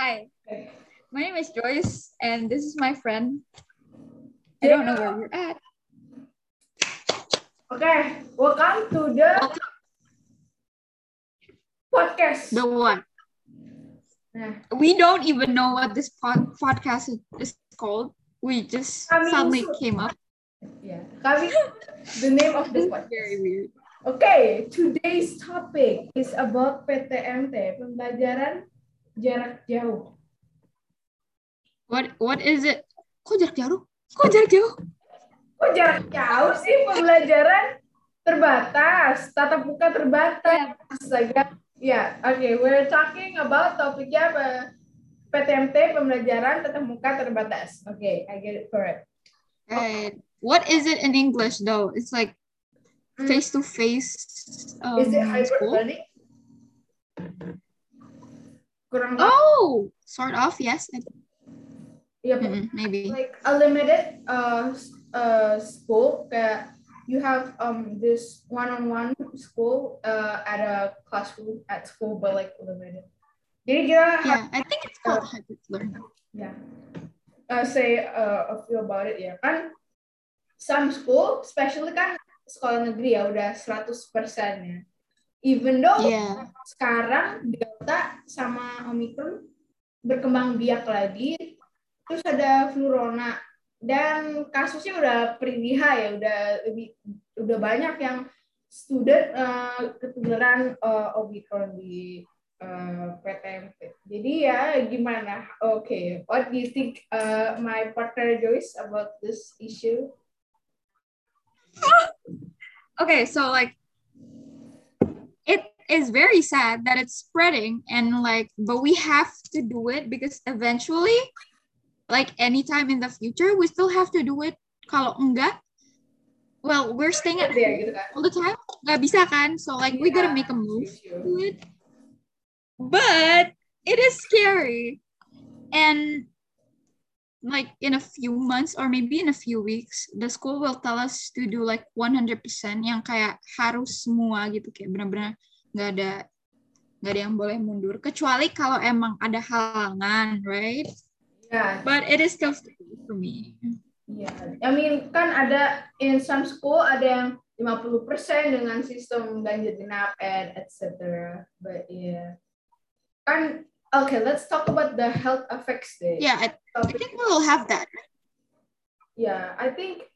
Hi, my name is Joyce, and this is my friend. I don't know where you're at. Okay, welcome to the podcast. The one. Nah, We don't even know what this pod- podcast is- is called. We just I mean, suddenly so- came up. yeah, kami, the name of the podcast. Very weird. Okay, today's topic is about PTMT, pembelajaran jarak jauh. What What is it? Kok jarak jauh? Kok jarak jauh? Kok jarak jauh sih pembelajaran terbatas, tatap muka terbatas. Astaga. Ya, oke, we're talking about topiknya apa? PTMT, pembelajaran tatap muka terbatas. Oke, I get it correct. Right. What is it in English though? It's like Hmm. face to face. Um, Is it hybrid school? learning? Kurang. Oh, sort of. Yes. Iya, Mm-mm, maybe. like a limited uh, uh school kayak you have um this one-on-one school uh at a classroom at school but like limited. Jadi kita Yeah, I think it's called hybrid learning. ya uh, say uh, a few about it ya kan some school especially kan sekolah negeri ya udah 100% ya even though Yeah. sekarang delta sama omikron berkembang biak lagi terus ada flu rona. Dan kasusnya udah high ya udah lebih udah banyak yang student uh, ketularan uh, omikron di uh, PTMP jadi ya gimana? Oke what do you think uh, my partner Joyce about this issue? Okay, so like it is very sad that it's spreading and like but we have to do it because eventually like anytime in the future we still have to do it. Kalau enggak well we're staying at home gitu kan all the time. Nggak bisa kan? So like we gotta make a move to it. But it is scary. And like in a few months or maybe in a few weeks the school will tell us to do like 100% yang kayak harus semua gitu kayak benar-benar nggak ada nggak ada yang boleh mundur kecuali kalau emang ada halangan right ya but it is scary for me Iya, I mean kan ada in some school ada yang 50% dengan sistem ganjil genap and etc. But yeah. Kan okay, let's talk about the health effects deh. yeah I, I think we will have that Yeah, I think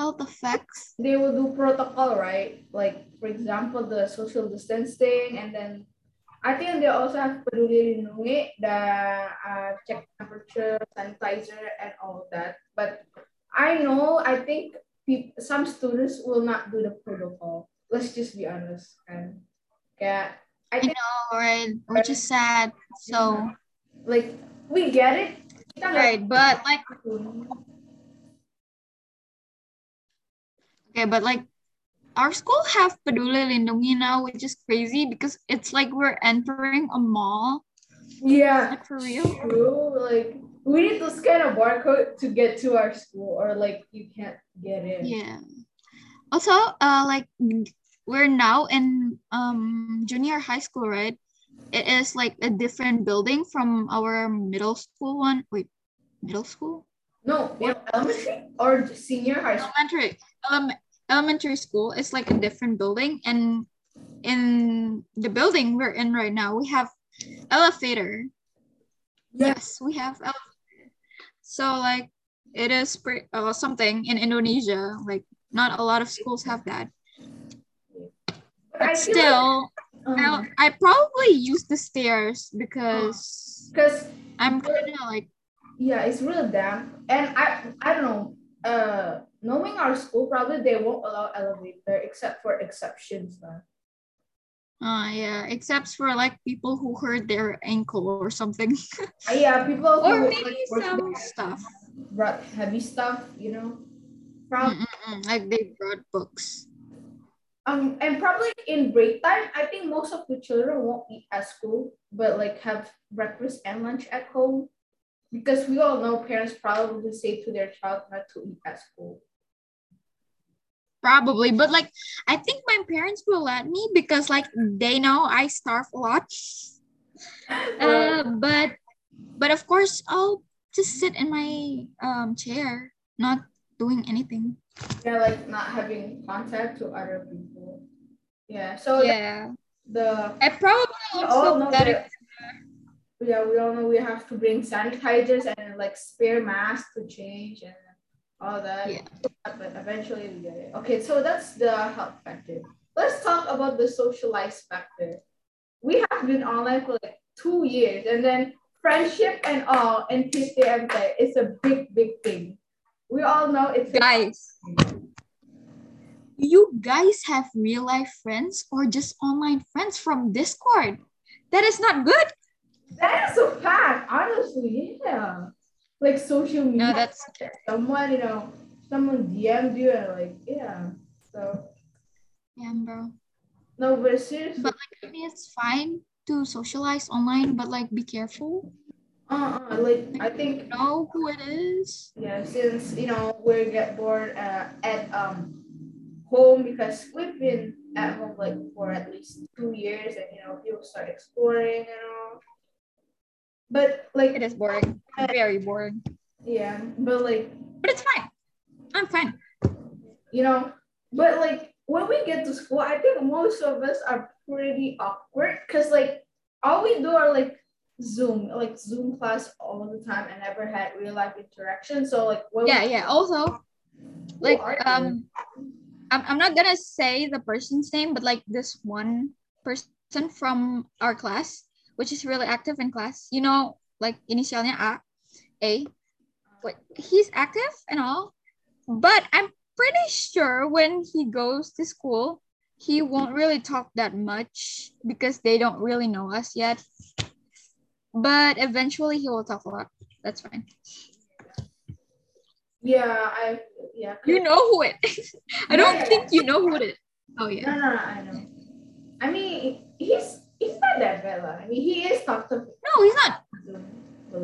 health effects they will do protocol, right? Like for example, the social distancing and then I think they also have peduli lindungi, the uh, check temperature, sanitizer, and all of that. But I know, I think peop some students will not do the protocol. Let's just be honest. And yeah, I I think know right which is sad so like we get it. Right but like Okay, but like our school have Peduli Lindungi now, which is crazy because it's like we're entering a mall. Yeah, Like for real. true. Like we need to scan a barcode to get to our school, or like you can't get in. Yeah. Also, uh, like we're now in um junior high school, right? It is like a different building from our middle school one. Wait, middle school? No, in elementary or senior high school. Elementary. Ele- elementary school is like a different building, and in the building we're in right now, we have elevator. Yeah. Yes, we have elevator. So like it is pre- uh, something in Indonesia. Like not a lot of schools have that. But I still, like, um, I, I probably use the stairs because because I'm kind of like yeah, it's really damp, and I I don't know. Uh, knowing our school, probably they won't allow elevator except for exceptions. Lah. uh yeah, except for like people who hurt their ankle or something, Uh, yeah, people or who maybe like, some stuff. brought heavy stuff, you know. Prob- Mm-mm-mm, Like they brought books. Um, and probably in break time, I think most of the children won't eat at school, but like have breakfast and lunch at home. Because we all know parents probably say to their child not to eat at school. Probably, but like I think my parents will let me because like they know I starve a lot. Uh, but But of course, I'll just sit in my um, chair, not doing anything. Yeah, like not having contact to other people. Yeah. So Yeah. the I probably know also that that yeah, we all know we have to bring sanitizers and like spare masks to change and all that. Yeah. But eventually we get it. Okay, so that's the health factor. Let's talk about the socialized factor. We have been online for like two years, and then friendship and all and PTMT is a big, big thing. We all know it's guys. You guys have real life friends or just online friends from Discord? That is not good. That is a fact, honestly. Yeah. Like social media. No, that's someone, you know, someone DM'd you and like, yeah. So yeah, bro. no, but seriously, But like, I mean, it's fine to socialize online, but like, be careful. uh, uh like I think Know who it is. yeah, since you know we get bored uh, at um home because we've been at home like for at least two years and you know people start exploring and all. But like It is boring. Very boring. yeah, but like But it's fine. I'm fine. you know, but like when we get to school, I think most of us are pretty awkward because like all we do are like Zoom, like Zoom class all the time and never had real life interaction. So like when Yeah, we, yeah. Also, like, um, I'm, I'm not gonna say the person's name, but like this one person from our class, which is really active in class. You know, like initialnya A, A. Like he's active and all, but I'm pretty sure when he goes to school, he won't really talk that much because they don't really know us yet. But eventually, he will talk a lot. That's fine. yeah, I yeah. You know who it is. I don't Yeah. think you know who it is. Oh No, yeah. no, no, I know. I mean, he's he's not that bad. I mean, he is talkative. No, he's not.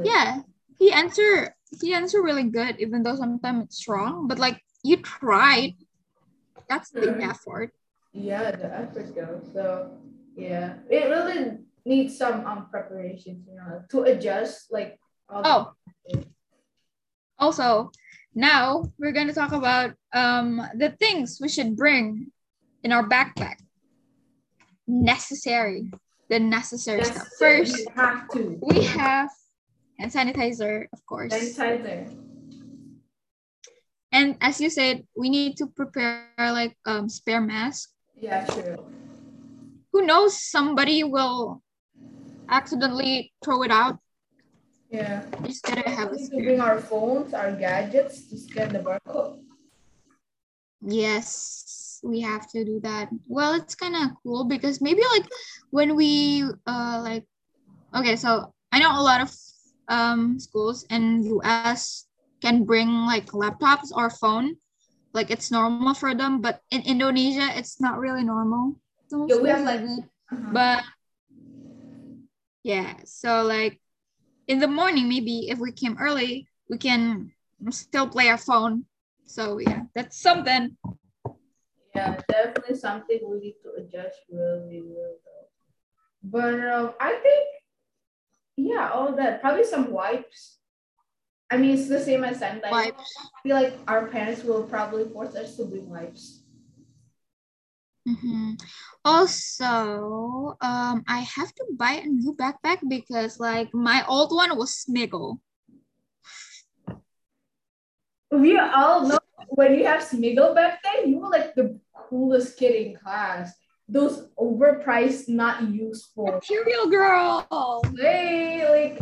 Yeah. He answer he answer really good, even though sometimes it's wrong. But like you tried. That's the Mhm. effort. Yeah, the effort goes. So yeah, it really needs some um preparations, you know, to adjust like. All the- Oh. Also, now we're gonna talk about um the things we should bring in our backpack. Necessary. The necessary Yes, stuff. First, you have to. we have hand sanitizer, of course. sanitizer. And as you said, we need to prepare like um spare mask. Yeah, true. Who knows? Somebody will accidentally throw it out. Yeah. Just gotta have We need to bring our phones, our gadgets to scan the barcode. Yes, we have to do that. Well, it's kind of cool because maybe like when we uh like okay, so I know a lot of um schools in US can bring like laptops or phone. Like it's normal for them, but in Indonesia it's not really normal. Yeah, we have, like- Uh-huh. But yeah, so like in the morning, maybe if we came early, we can still play our phone. So yeah, that's something. Yeah, definitely something we need to adjust really, really well. But um, I think, yeah, all that. Probably some wipes. I mean, it's the same as sanitizer. Wipes. I feel like our parents will probably force us to bring wipes. Mhm. Also, um, I have to buy a new backpack because like my old one was Smiggle. We all know when you have Smiggle back then, you were like the coolest kid in class. Those overpriced, not useful. Material girl. Hey, like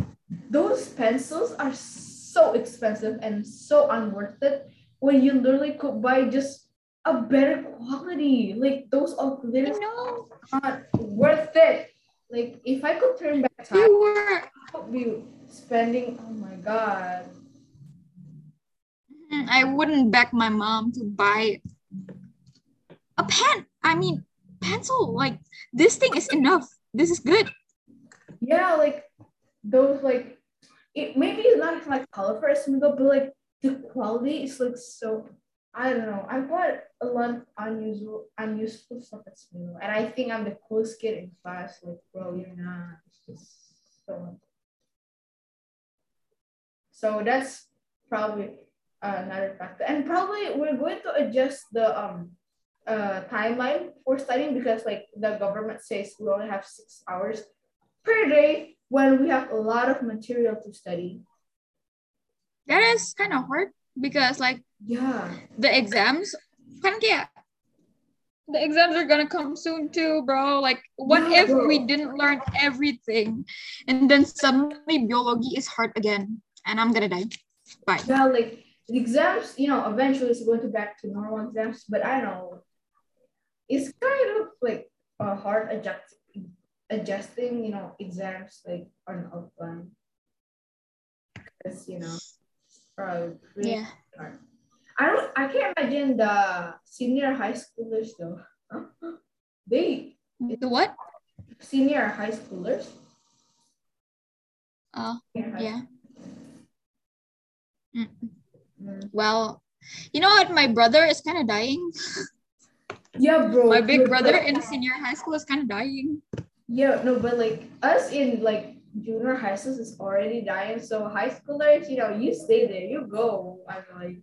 those pencils are so expensive and so unworth it when you literally could buy just a better quality. Like those all I glitters know. are not worth it. Like if I could turn back time, You were. I would be spending. Oh my god. Mhm, I wouldn't beg my mom to buy a pen. I mean, pencil. Like this thing is enough. This is good. Yeah, like those like it maybe it's not like color for a Smiggle, but like the quality is like so I don't know. I bought a lot of unusual unuseful stuff at Smiggle, and I think I'm the coolest kid in class. Like, bro, you're not. It's just so So that's probably another factor. And probably we're going to adjust the um uh timeline for studying because like the government says we only have six hours per day when we have a lot of material to study. That is kind of hard because like Yeah. the exams kan kayak the exams are gonna come soon too, bro. Like, what Yeah, if bro. we didn't learn everything and then suddenly biology is hard again and I'm gonna die? Bye. Yeah, like the exams, you know, eventually it's going to back to normal exams, but I don't know it's kind of like a hard adjust adjusting, you know, exams like on offline. Because you know, probably really Yeah. hard. I don't I can't imagine the senior high schoolers though. they The what? senior high schoolers. Oh, high- yeah. Mm. Mm. Well, you know what? My brother is kind of dying. Yeah, bro. My big brother right. in senior high school is kind of dying. Yeah, no, but like us in like junior high school is already dying. So high schoolers, you know, you stay there, you go. I'm like,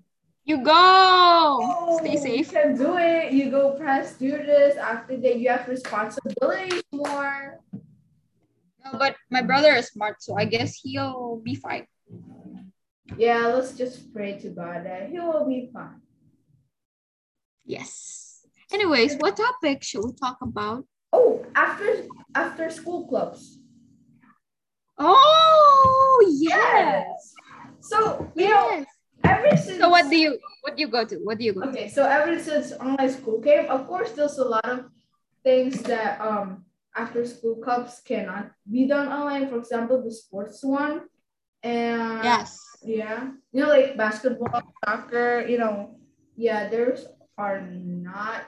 You go. oh, Stay safe. You can do it. You go press do this. After that, you have responsibilities more. No, but my brother is smart, so I guess he'll be fine. Yeah, let's just pray to God that he will be fine. Yes. Anyways, what topic should we talk about? Oh, after after school clubs. Oh, yes. So you know, Yes. ever since So what do you what do you go to? What do you go to? Okay, so ever since online school came, of course, there's a lot of things that um after school clubs cannot be done online. For example, the sports one, and Yes. yeah, you know, like basketball, soccer. You know, yeah, there's are not,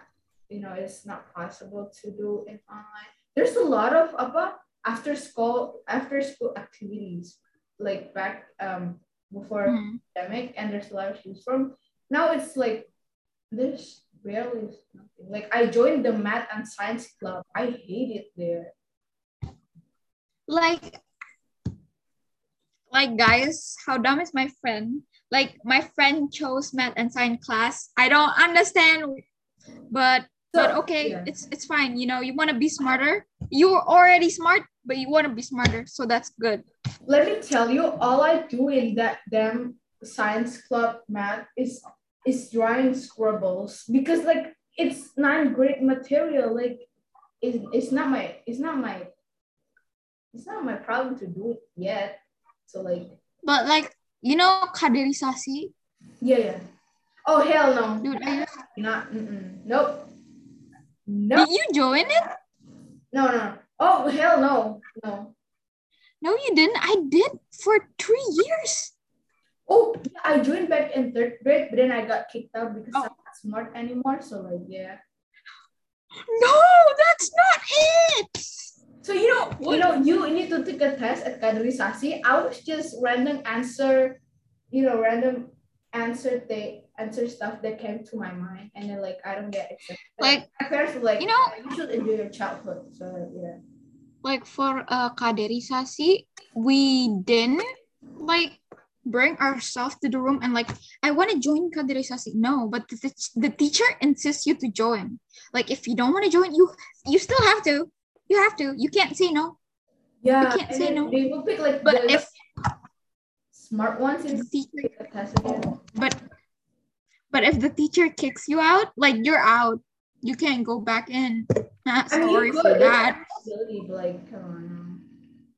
you know, it's not possible to do it online. There's a lot of apa after school after school activities like back um before Mhm. pandemic and there's a lot of choose from. Now it's like there's barely nothing. Like I joined the math and science club. I hate it there. Like like guys, how dumb is my friend? Like my friend chose math and science class. I don't understand, but but okay, yeah. it's it's fine. You know, you want to be smarter. You're already smart, but you want to be smarter, so that's good. Let me tell you, all I do in that damn science club math is is drawing scribbles because like it's not great material. Like it, it's not my it's not my it's not my problem to do it yet. So like But like you know, kaderisasi, yeah yeah. Oh hell no. dude. I, Not mm-mm. nope. Did Nope. you join it? No, no. Oh, hell no. No. No, you didn't. I did for three years. Oh, I joined back in third grade, but then I got kicked out because Oh. I'm not smart anymore. So, like, yeah. No, that's not it. So, you know, What? you know, you need to take a test at kaderisasi. I was just random answer, you know, random answer they answer stuff that came to my mind. And then, like, I don't get accepted. Like, my parents were like, you know- you should enjoy your childhood. So, yeah. like for uh, kaderisasi, we didn't like bring ourselves to the room and like I want to join kaderisasi. No, but the, the teacher insists you to join. Like if you don't want to join, you you still have to. You have to. You can't say no. Yeah. You can't say no. They will pick, like, But the if smart ones and the teacher, the test again. but but if the teacher kicks you out, like you're out. You can't go back in. Ah, I mean, sorry for could. There's a that. like, come on.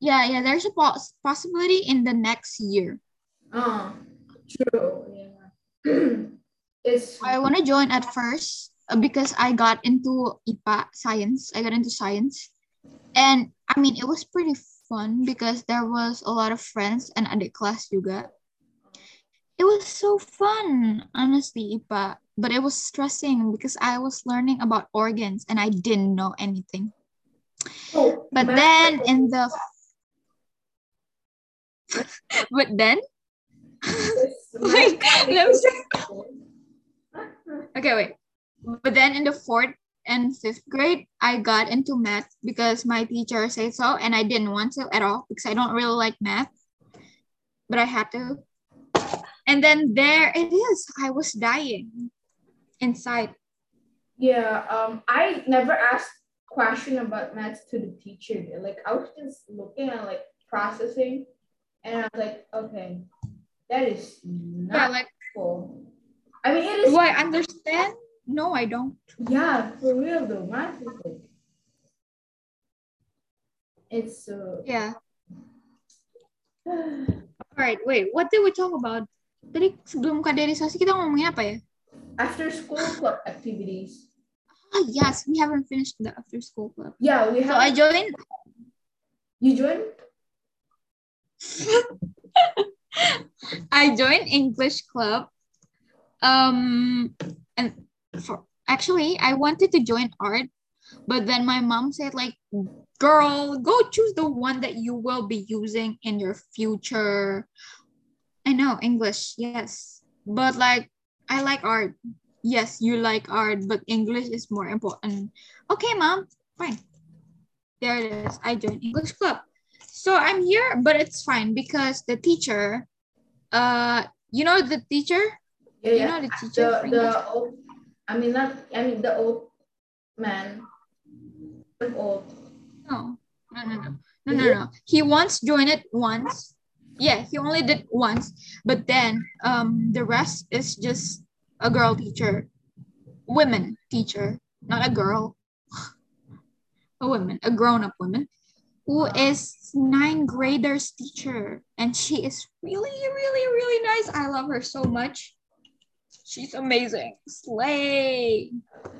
Yeah, yeah. There's a pos- possibility in the next year. Oh, true. Yeah. it's I want to join at first uh, because I got into IPA science. I got into science. And I mean, it was pretty fun because there was a lot of friends and adik kelas juga. It was so fun, honestly, IPA. But it was stressing because I was learning about organs and I didn't know anything. oh, But math- then in the but then Wait, let me Okay, wait. But then in the fourth and fifth grade, I got into math because my teacher said so, and I didn't want to at all because I don't really like math. But I had to. And then there it is. I was dying inside. Yeah, um, I never asked question about maths to the teacher. Like I was just looking at like processing, and I was like, okay, that is not Yeah, like cool. I mean, it is. do I understand? No, I don't. Yeah, for real though, math is like. It's uh, Yeah. All right, wait. What did we talk about? Tadi sebelum kaderisasi kita ngomongin apa ya? after school club activities. Ah, yes, we haven't finished the after school club. Yeah, we So have. I joined. you joined? I joined English club. Um, and for actually, I wanted to join art, but then my mom said like, "Girl, go choose the one that you will be using in your future." I know English, yes, but like I like art. Yes, you like art, but English is more important. Okay, mom, fine. There it is. I joined English club. So I'm here, but it's fine because the teacher, uh, you know the teacher, Yeah, you yeah. know the teacher. the the old, I mean not. I mean the old man. Old. No, no, no, no, no, no, no. He once joined it once. Yeah, he only did once, but then um the rest is just a girl teacher, women teacher, not a girl, a woman, a grown-up woman, who is nine graders teacher, and she is really, really, really nice. I love her so much. She's amazing. Slay.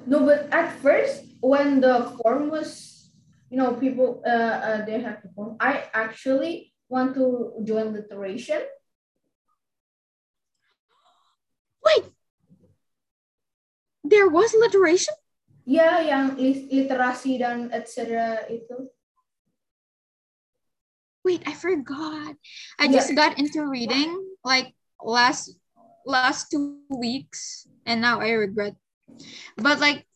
No, but at first when the form was, you know, people uh, uh they have the form. I actually want to join literation. Wait. There was literation? Ya, yang literasi dan etc. itu. Wait, I forgot. I Yeah. just got into reading like last last two weeks and now I regret. But like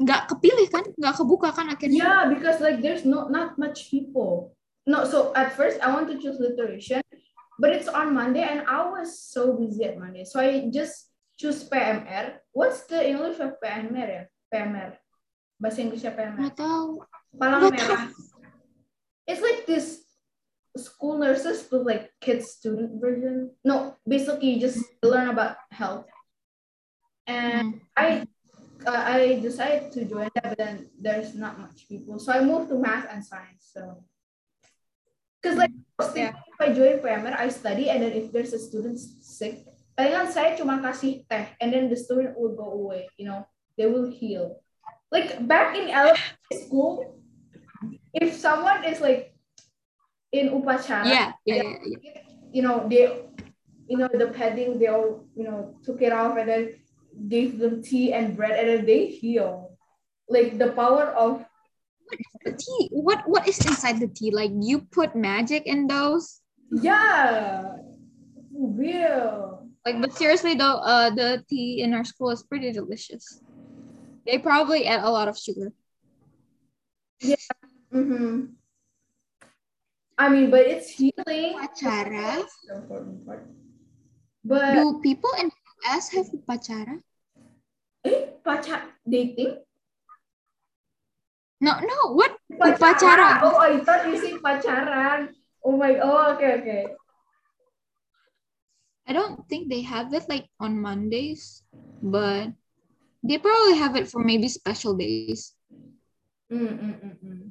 nggak kepilih kan? Nggak kebuka kan akhirnya? Yeah, because like there's no not much people. No, so at first I want to choose literation, but it's on Monday and I was so busy at Monday. So I just choose PMR. What's the English of PMR ya? PMR. Bahasa Inggrisnya PMR. Tahu. Palang merah. It's like this school nurses with like kids student version. No, basically you just learn about health. And Hmm. I uh, I decided to join that, but then there's not much people. So I moved to math and science. So because like hmm. I was thinking if I join PMR, I study and then if there's a student sick, palingan saya cuma kasih teh and then the student will go away, you know, they will heal. Like back in elementary school, if someone is like in upacara, Yeah, yeah, yeah, yeah. you know, they, you know, the padding, they all, you know, took it off and then gave them tea and bread and then they heal. Like the power of, The tea. What what is inside the tea? Like you put magic in those? yeah, real. Like, but seriously though, uh, the tea in our school is pretty delicious. They probably add a lot of sugar. yeah Mm-hmm. I mean, but it's healing. Upacara? That's the important part. But Do people in US have upacara? eh, pacar dating? No, no. What. Oh, I thought you said pacaran. Oh my. Oh, okay, okay. I don't think they have it like on Mondays, but they probably have it for maybe special days. Mm, mm, mm, mm.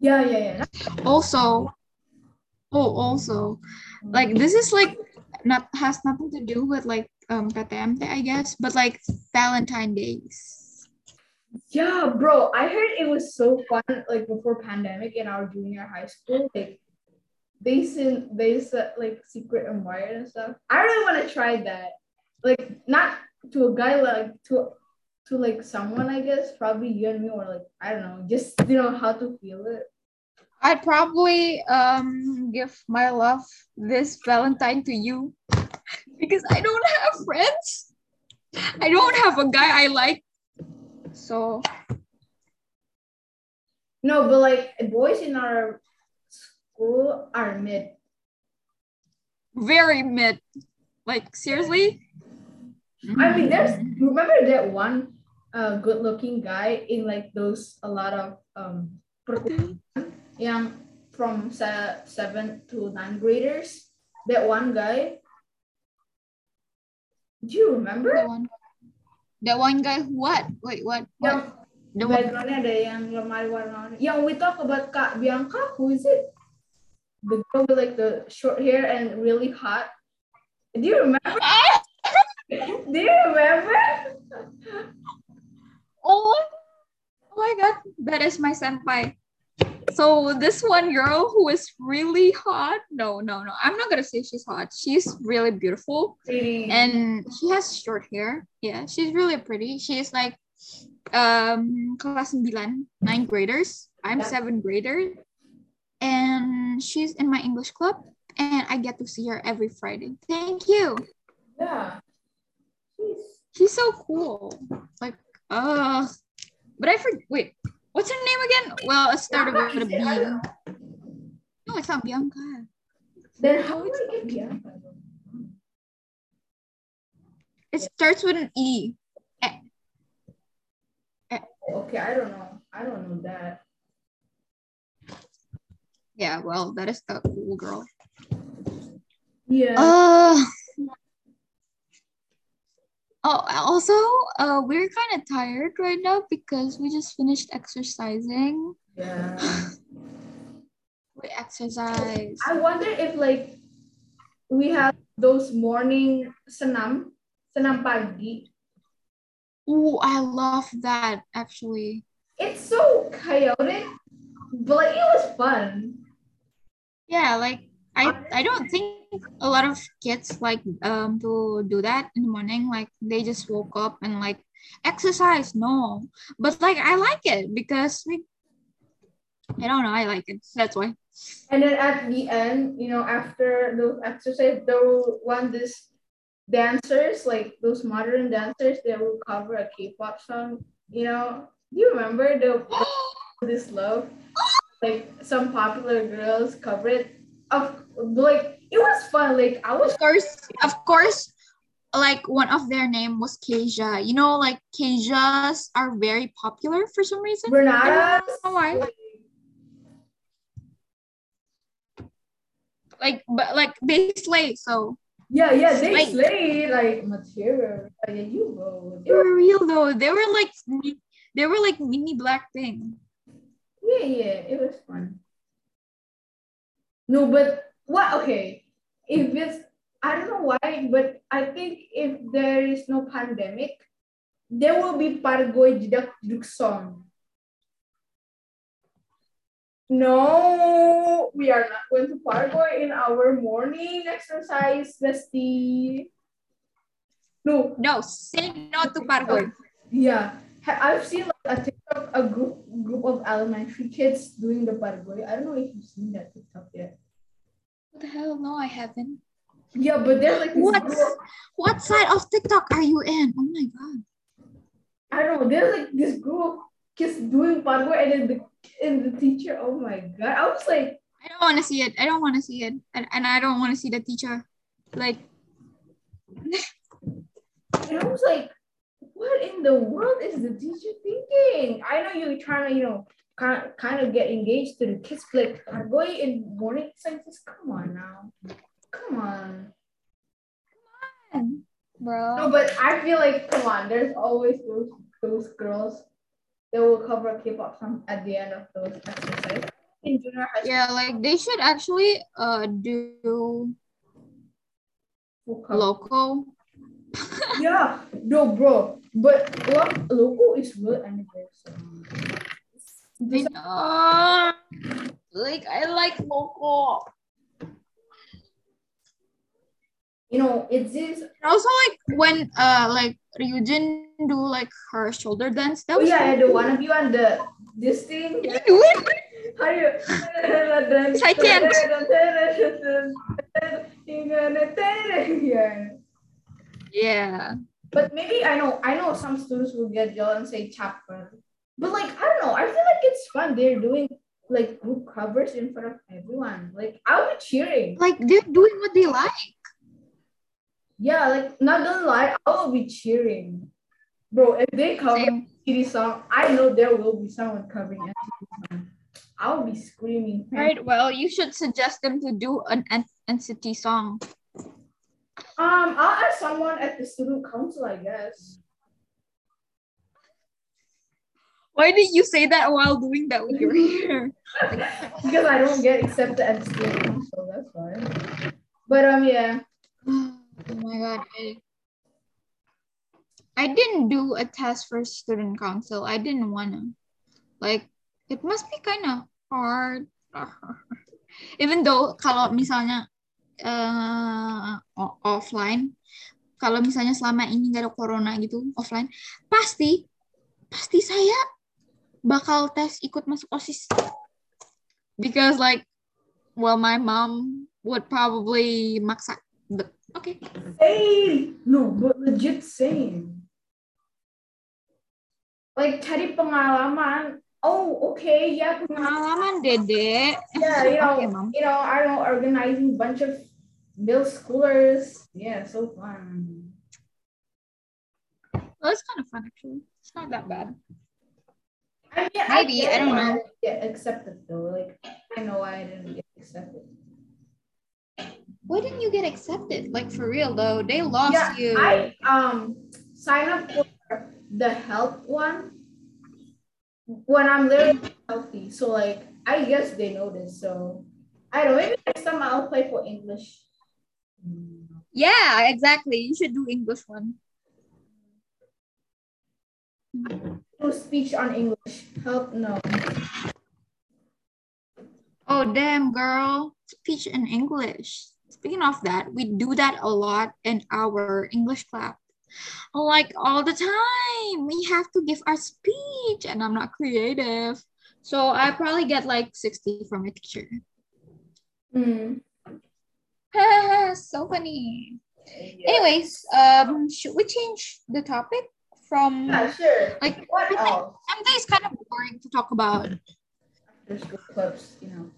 Yeah, yeah, yeah. Also, oh, also, like this is like not has nothing to do with like um PTMT, I guess, but like Valentine days. Yeah, bro. I heard it was so fun. Like before pandemic in our junior high school, like they sent they set like secret invite and stuff. I really want to try that. Like not to a guy, like to to like someone. I guess probably you and me, or like I don't know, just you know how to feel it. I'd probably um give my love this Valentine to you because I don't have friends. I don't have a guy I like. So No, but like boys in our school are mid. very mid. Like seriously? I mean, there's remember that one uh, good-looking guy in like those a lot of um yang from se- seven to nine graders. That one guy. Do you remember? That one. That one guy who what? Wait, what? Yang? The one backgroundnya ada yang lemari warna-warni. Yang we talk about Kak Bianca, who is it? The girl with like the short hair and really hot. Do you remember? Ah! Do you remember? Oh, oh my god, that is my senpai. So this one girl who is really hot. No, no, no. I'm not gonna say she's hot. She's really beautiful Pretty. and she has short hair. Yeah, she's really pretty. She's like um class 9, 9 graders. I'm Yeah. 7 grader. And she's in my English club and I get to see her every Friday. Thank you. yeah. She's She's so cool. Like, uh, but I forget. Wait, what's her name again? Well, it started with a is B. it? No, it's not Bianca. Then how would I get Bianca? It starts with an E. Okay, I don't know. I don't know that. Yeah, well, that is the cool girl. Yeah. Uh. Oh, also, uh, we're kind of tired right now because we just finished exercising. yeah. We exercise. I wonder if like we have those morning senam, senam pagi. Oh, I love that actually. It's so chaotic, but like, it was fun. Yeah, like I I don't think a lot of kids like um to do that in the morning. Like they just woke up and like exercise. No, but like I like it because we. I don't know. I like it. That's why. And then at the end, you know, after those exercise, there will one this dancers, like those modern dancers, they will cover a K-pop song. You know, do you remember the this love? Like some popular girls cover it. Of like it was fun. Like I was Of course, of course, like one of their name was Keja. You know, like Kejas are very popular for some reason. I Renata. don't know why. Like, but like they slay. So Yeah, yeah, they Slay. slay like material. Yeah, you go. they were real though. They were like they were like mini Blackpink. Yeah, yeah, it was fun. No, but what? Okay, if it's I don't know why, but I think if there is no pandemic, there will be Pargoy Jedak Juk song. No, we are not going to Pargoy in our morning exercise, bestie. No, No, say no to Pargoy. yeah, I've seen like a TikTok, a group group of elementary kids doing the pargoy. I don't know if you've seen that TikTok yet. The hell? No, I haven't. Yeah, but there's like What? What side of TikTok are you in? Oh my god. I don't know. There's like this group just doing pargoy, and then the and the teacher. Oh my god! I was like, I don't want to see it. I don't want to see it. And, and I don't want to see the teacher. Like, and I was like, what in the world is the teacher thinking? I know you're trying to, you know, kind kind of get engaged to the kids, like pargoy in morning sciences. Come on now, come on. Come on, bro. No, but I feel like come on, there's always those those girls that will cover K-pop song at the end of those exercises. In junior high school, Yeah, like they should actually uh do local. Yeah, no, bro. But lo- logo is real anniversary. Like I like local. You know, it's this. Also like when uh like Ryujin do like her shoulder dance. That Oh was yeah, the one of you on the this thing. Can you do it? How do you? I can't. Yeah. Yeah. But maybe I know I know some students will get jealous and say chapter. But like I don't know, I feel like it's fun. They're doing like group covers in front of everyone. Like I'll be cheering. Like they're doing what they like. Yeah, like not gonna lie, I will be cheering. Bro, if they cover Same. NCT song, I know there will be someone covering NCT song. I'll be screaming. All right. Well, you should suggest them to do an NCT song. Um, I'll ask someone at the student council, I guess. Why did you say that while doing that with your hair? Because I don't get accepted at the student council, that's why. But um yeah. oh my god. I, I didn't do a test for student council. I didn't wanna. Like, it must be kind of hard. Even though kalau misalnya uh, offline, kalau misalnya selama ini gak ada corona gitu, offline, pasti, pasti saya bakal tes ikut masuk OSIS. Because like, well, my mom would probably maksa. But okay. Same. No, but legit same. Like tadi pengalaman. Oh, okay, yeah, pengalaman. Dede. Yeah, you know, Okay, Mom. you know, I know, organizing bunch of middle schoolers. Yeah, so fun. Well, it's kind of fun actually. It's not that bad. I mean, Maybe, get I don't know. get accepted though. Like, I know why I didn't get accepted. Why didn't you get accepted? Like for real though, they lost yeah, you. I um sign up for the health one when I'm literally healthy. So like, I guess they know this. So I don't know. Maybe next time I'll play for English. Yeah, exactly. You should do English one. Do speech on English. Help no. Oh damn, girl. Speech in English. Speaking of that, we do that a lot in our English club. Like all the time. We have to give our speech and I'm not creative. So I probably get like 60 from my teacher. Hmm. so funny. Anyways, um, should we change the topic from Yeah, sure. like What else? something is kind of boring to talk about. After school clubs, you know.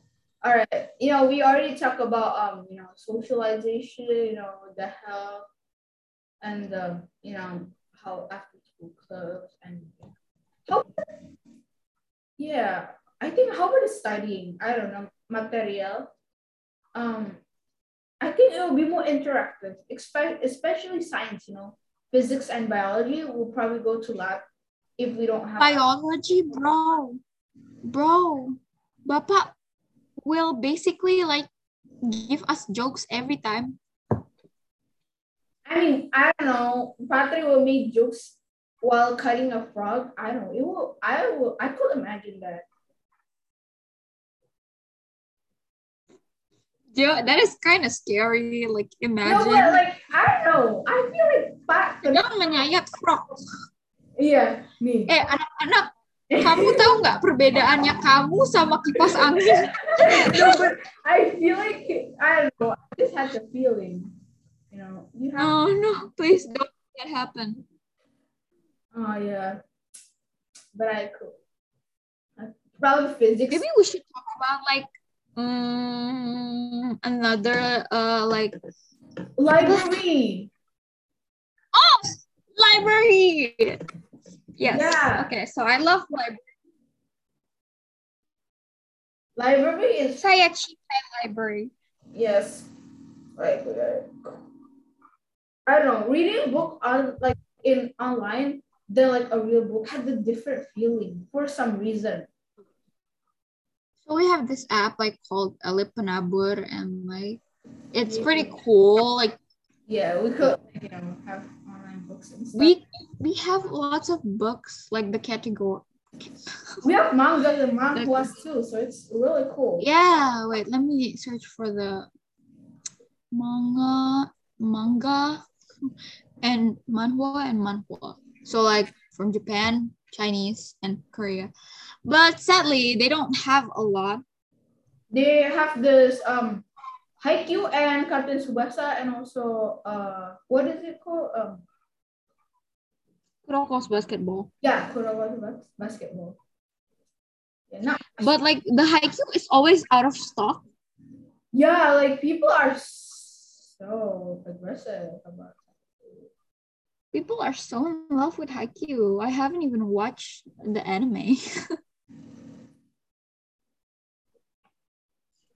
All right. You know, we already talked about um, you know, socialization, you know, the health and um, you know, how after school clubs and how yeah, I think how about studying? I don't know, material. Um, I think it will be more interactive, espe- especially science, you know, physics and biology. We'll probably go to lab if we don't have Biology, bro. Bro. Bapak will basically like give us jokes every time. I mean, I don't know. Patrick will make jokes while cutting a frog. I don't know. It will. I will. I could imagine that. Yeah, that is kind of scary. Like imagine. No, but like I don't know. I feel like Patrick. Sedang menyayat frog. Yeah, me. Eh, anak-anak, kamu tahu nggak perbedaannya kamu sama kipas angin? no, but I feel like I don't know. I just had the feeling. You know, you have. Oh no, please don't let that happen. Oh yeah, but I could. Probably physics. Maybe we should talk about like um, another uh like library. Oh library. Yes. Yeah. Okay, so I love library. Library is Saya cinta library. Yes. Like uh, I don't know, reading a book on like in online than like a real book had a different feeling for some reason. So we have this app like called Elip Penabur and like it's pretty cool. Like Yeah, we could you know have books and stuff. we we have lots of books like the category. we have manga and manhwas too, so it's really cool. Yeah, wait, let me search for the manga, manga, and manhwa and manhwa. So like from Japan, Chinese, and Korea. But sadly, they don't have a lot. They have this um Haikyuu and Captain Tsubasa and also uh what is it called? Um Kuroko's basketball. yeah, Kurokawa bas- basketball. Yeah, not But like the Haikyuu is always out of stock. Yeah, like people are so aggressive about that. People are so in love with Haikyuu. I haven't even watched the anime.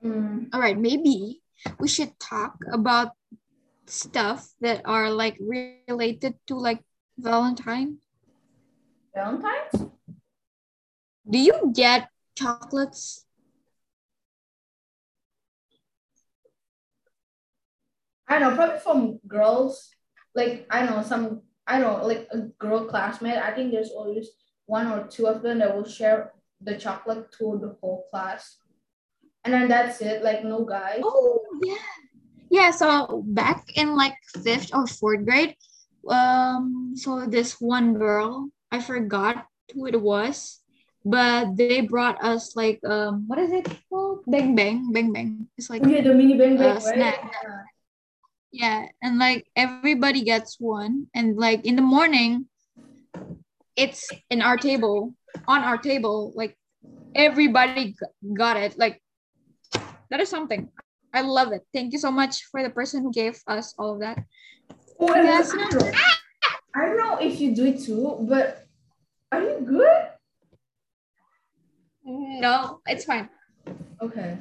Mm. All right, maybe we should talk about stuff that are like related to like Valentine. Valentine's? Do you get chocolates? I don't know, probably from girls. Like I know some I know like a girl classmate. I think there's always one or two of them that will share the chocolate to the whole class. And then that's it, like no guys. Oh yeah. Yeah, so back in like fifth or fourth grade, um, so this one girl, I forgot who it was, but they brought us like um what is it called? Beng-Beng, bang bang. It's like Yeah, the mini Beng-Beng, Uh, snack. Yeah. Yeah, and like everybody gets one, and like in the morning, it's in our table, on our table, like everybody got it. Like that is something. I love it. Thank you so much for the person who gave us all of that. And Yes, I don't know. I don't know if you do it too, but are you good? No, it's fine. Okay.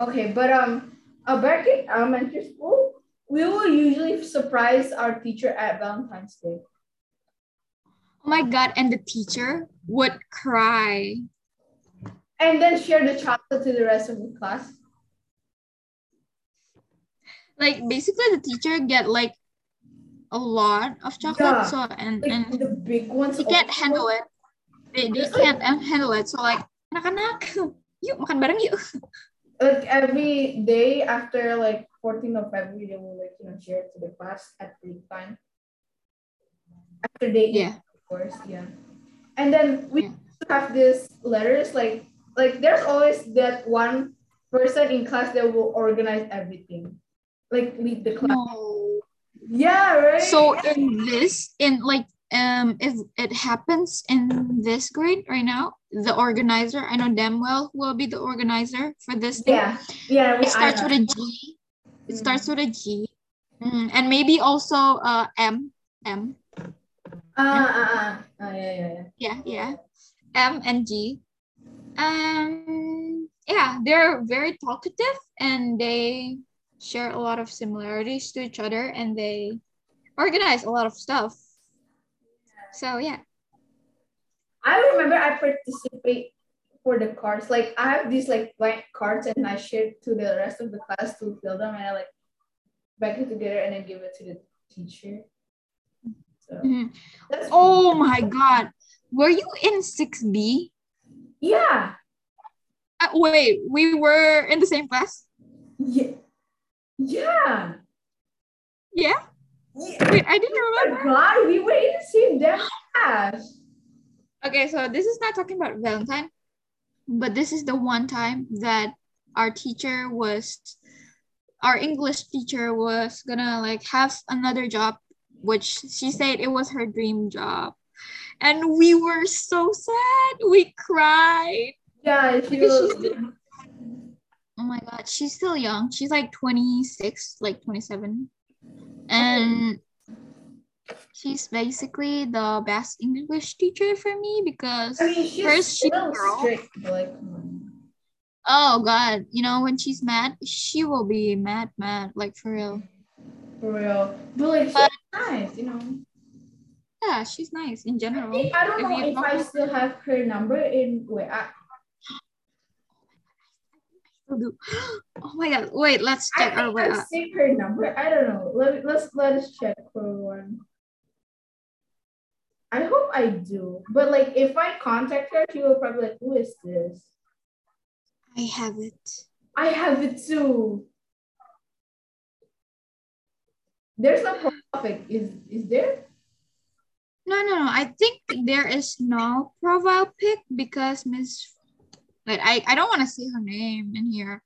Okay, but um, back in elementary school, we will usually surprise our teacher at Valentine's Day. Oh my god, and the teacher would cry. And then share the chocolate to the rest of the class. Like basically the teacher get like a lot of chocolate, Yeah. so and Like and the big ones. they can't also. handle it. They, they can't um, handle it. So like anak-anak, yuk makan bareng yuk. Like every day after like 14th of February, they will like, you know, share to the class at break time. After they eat, Yeah. of course, yeah. And then we Yeah. have these letters, like, like there's always that one person in class that will organize everything. Like lead the class. No. Yeah, right? So in this, in like um if it happens in this grade right now, the organizer, I know damn well who will be the organizer for this thing. yeah, yeah. we- It starts with a G. It Mm. starts with a G. Mm, and maybe also uh M. M. Ah, ah, ah. Ah, yeah, yeah, yeah. Yeah, yeah. M and G. Um yeah, they're very talkative and they share a lot of similarities to each other and they organize a lot of stuff. So yeah. I remember I participate for the cards. Like I have these like blank cards and I share to the rest of the class to fill them and I like back it together and then give it to the teacher. So Mhm. that's Oh my god. Were you in 6B? yeah. Uh, wait, we were in the same class? Yeah. Yeah. Yeah? Yeah. Wait, I didn't Oh remember. my god, we were in the same class. Okay, so this is not talking about Valentine, but this is the one time that our teacher was, our English teacher was gonna like have another job, which she said it was her dream job. And we were so sad. We cried. Yeah, she was, Oh my god, she's still young. She's like 26, like 27. And she's basically the best English teacher for me because I mean she's first she's a girl. strict, like. Oh god, you know when she's mad, she will be mad, mad, like for real. for real. But like she's But- nice, you know. Yeah, she's nice in I general. think- I don't If know if I still have her number in wait, I, Oh my god, wait, let's I check our think I've saved her number. I don't know. Let let's let us check for one. I hope I do. But like if I contact her, she will probably like, who is this? I have it. I have it too. There's no profit. Is is there? No, no, no. I think there is no profile pic because Miss, like, I, I don't want to say her name in here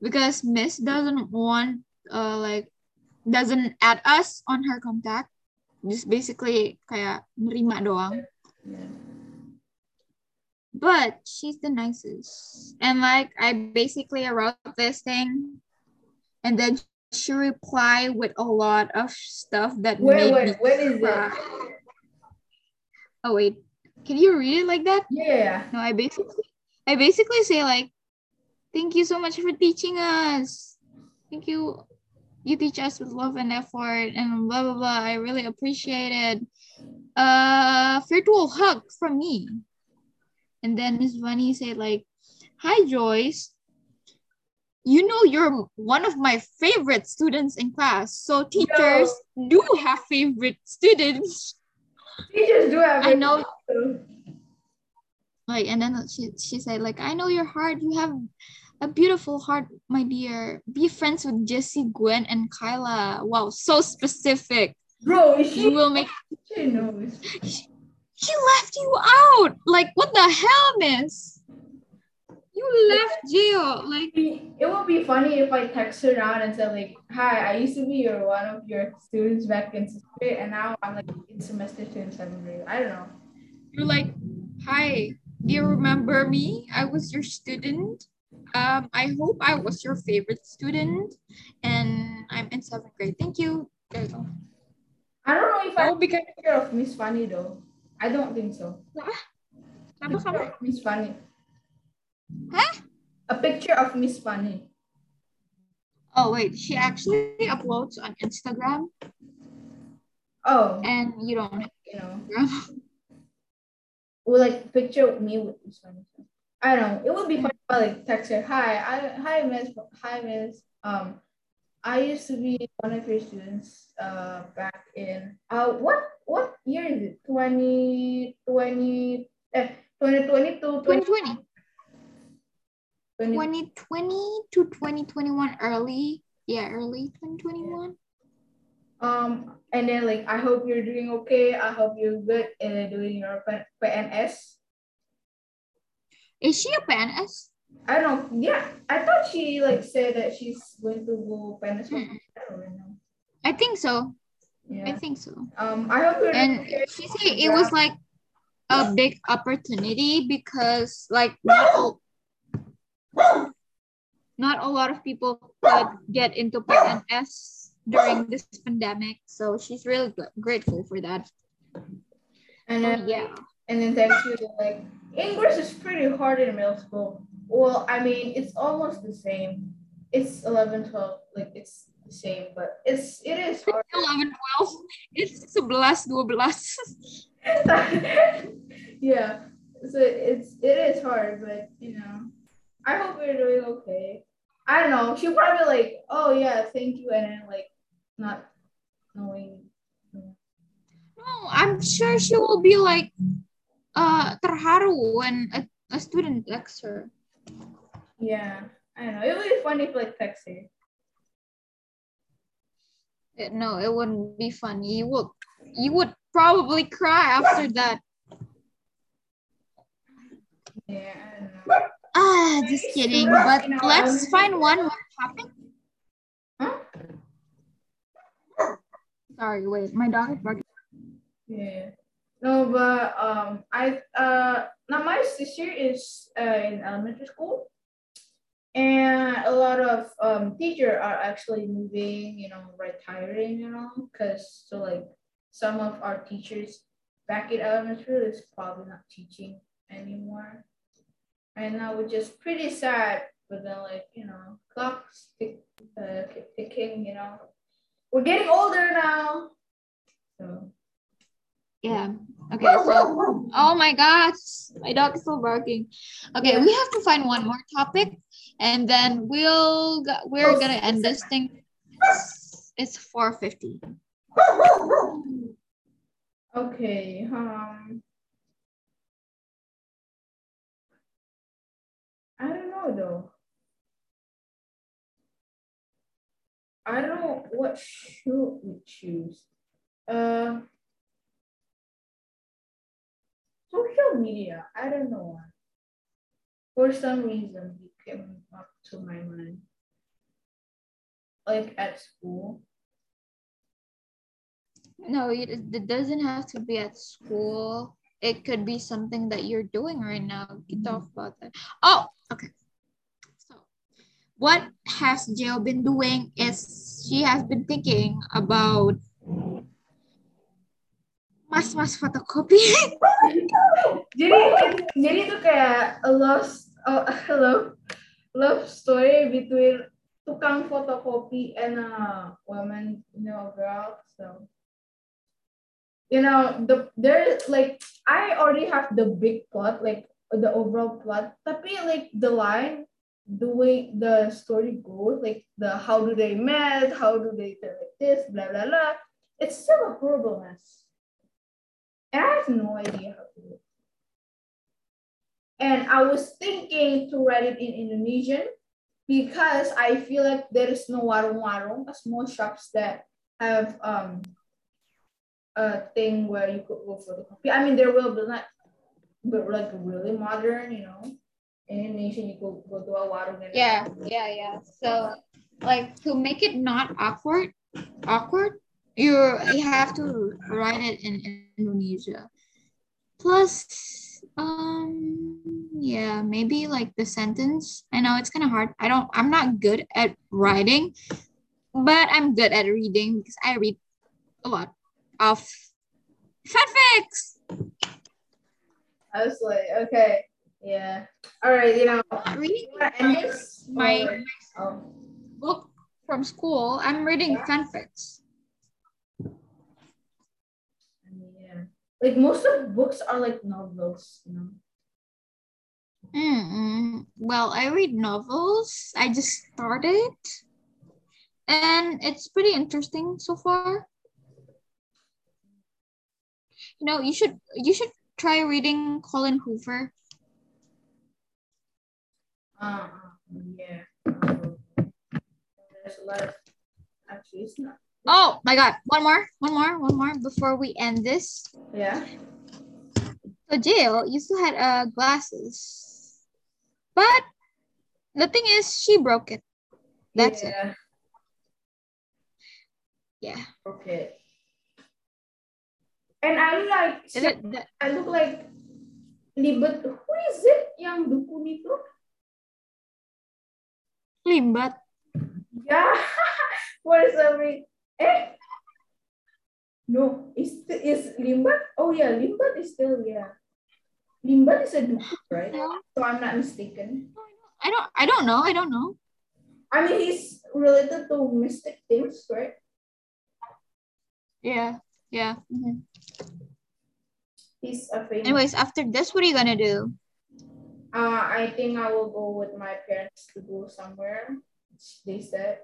because Miss doesn't want, uh, like, doesn't add us on her contact. Just basically kayak nerima doang. Yeah. But she's the nicest. And like, I basically wrote this thing and then she replied with a lot of stuff that Wait, made wait, me what is it? Oh wait, can you read it like that? Yeah. No, I basically, I basically say like, thank you so much for teaching us. Thank you. You teach us with love and effort and blah blah blah. I really appreciate it. Uh, virtual hug from me. And then Miss Bunny said like, "Hi Joyce, you know you're one of my favorite students in class. So teachers do have favorite students. Teachers do have I know too. Like and then she she said like i know your heart you have a beautiful heart my dear be friends with jessie gwen and kyla wow so specific Bro, is you she, will make she knows. she left you out like what the hell miss you left jail like It would be funny if I text her now and said like, "Hi, I used to be your one of your students back in sixth grade, and now I'm like in semester two in seventh grade." I don't know. you're like hi do you remember me i was your student um i hope i was your favorite student and i'm in seventh grade thank you there you go I don't know if I oh because have a picture of Miss Fanny though. I don't think so. Apa Picture kamu? of Miss Funny. Huh? A picture of Miss Fanny. Oh wait, she actually uploads on Instagram, Oh, and you don't you know, Or like picture me with Miss one. I don't know. It would be funny if I like text her, "Hi, I hi Miss, hi Miss. Um, I used to be one of your students. Uh, back in uh, what what year is it? Twenty twenty. Eh, 2020 to 2020, 2020. 2020 to 2021, early, yeah, early 2021. Um, and then like I hope you're doing okay. I hope you're good in doing your P- PNS. Is she a PNS? I don't know. Yeah, I thought she like said that she's going to go PNS. Hmm. I don't really know. I think so. Yeah. I think so. Um, I hope you're And okay. she said it was like a big opportunity because like not all, not a lot of people could get into PNS during this pandemic. So she's really gr- grateful for that. and So then yeah. and then text you like English is pretty hard in middle school. Well, I mean it's almost the same. It's 11, 12, like it's the same, but it's it is hard. 11, 12. It's 11, 12. yeah. So it's it is hard, but you know, I hope you're doing okay. I don't know. She'll probably like, oh yeah, thank you, and then like not knowing. No, I'm sure she will be like uh terharu when a, a student texts her. Yeah, I don't know. It would be funny if like text her. Eh, No, it wouldn't be funny. You would you would probably cry after that. Yeah, I don't know. Ah, just kidding. But let's um, find one more topic. Sorry, wait, my dog is barking. Yeah. No, but um, I uh, now my sister is uh, in elementary school, and a lot of um teacher are actually moving, you know, retiring, you know, because so like some of our teachers back in elementary is probably not teaching anymore, and now which is pretty sad. But then like you know, clocks tick, uh, ticking, you know, we're getting older now, so. Yeah. Okay, so oh my gosh, my dog is still barking. Okay, we have to find one more topic, and then we'll we're gonna end this thing. It's four fifty. Okay. Um. I don't know though. I don't know what should we choose. Uh. Social media. I don't know why. For some reason, it came up to my mind. Like at school. No, it, doesn't have to be at school. It could be something that you're doing right now. We can talk about that. Oh, okay. What has Jill been doing is she has been thinking about mas-mas fotokopi. jadi jadi itu kayak a love a love love story between tukang fotokopi and a woman, you know, girl. So you know the there like I already have the big plot, like the overall plot. Tapi like the line, the way the story goes, like the how do they met, how do they feel like this, blah blah blah. It's still a horrible mess. And I have no idea how to do it. And I was thinking to write it in Indonesian because I feel like there is no warung-warung, small shops that have um a thing where you could go for the coffee. I mean, there will, be not, but like really modern, you know. In Indonesia, you go go to a warung. And yeah, yeah, yeah. So, like to make it not awkward, awkward, you you have to write it in Indonesia. Plus, um, yeah, maybe like the sentence. I know it's kind of hard. I don't. I'm not good at writing, but I'm good at reading because I read a lot of fanfics. I was like, okay, yeah, all right, you know, reading my, my oh. book from school. I'm reading yeah. fanfics. Yeah. Like most of books are like novels, you know. Mm, well, I read novels. I just started, and it's pretty interesting so far. You know, you should you should try reading Colleen Hoover. Uh, yeah. there's a lot of actually, it's not Oh my god, one more, one more, one more before we end this. Yeah. So Jill used to had uh glasses. But the thing is she broke it. That's yeah. it. Yeah. Okay. And I like it I look like Libet. Who is it yang dukun itu? Limbad. Yeah. For some reason. Eh? No, is is Limbad? Oh yeah, Limbad is still yeah. Limbad is a dude, right? No. So I'm not mistaken. I don't. I don't know. I don't know. I mean, he's related to mystic things, right? Yeah. Yeah. Mm-hmm. He's a famous. Anyways, after this, what are you gonna do? Uh, I think I will go with my parents to go somewhere. They said.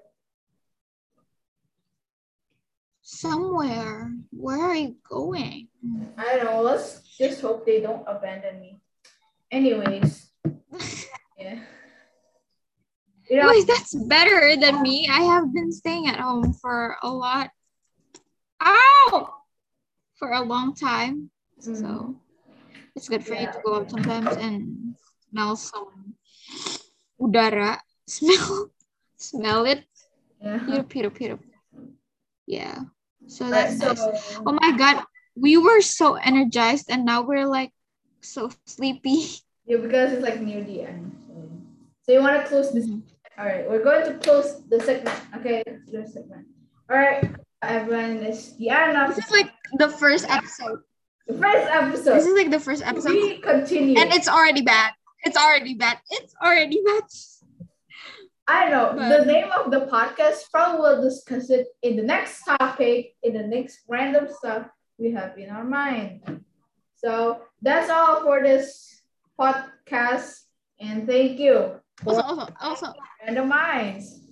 somewhere. Where are you going? I don't know. Let's just hope they don't abandon me. Anyways, yeah. You know, Anyways, that's better than me. I have been staying at home for a lot. Ow! For a long time. Mm-hmm. So it's good for yeah. you to go up sometimes and smell some udara. Smell smell it. Yeah. Peter, Peter, Peter. Yeah. So that's so, nice. Oh my god, we were so energized and now we're like so sleepy. Yeah, because it's like near the end. So, you want to close this? Mm-hmm. All right, we're going to close the segment. Okay, the segment. All right, everyone, this yeah, now this is like the first episode. The first episode. This is like the first episode. We continue, and it's already bad. It's already bad. It's already bad. I know. But, the name of the podcast, probably we'll discuss it in the next topic, in the next random stuff we have in our mind. So that's all for this podcast. And thank you. Also, also, also. Random Minds.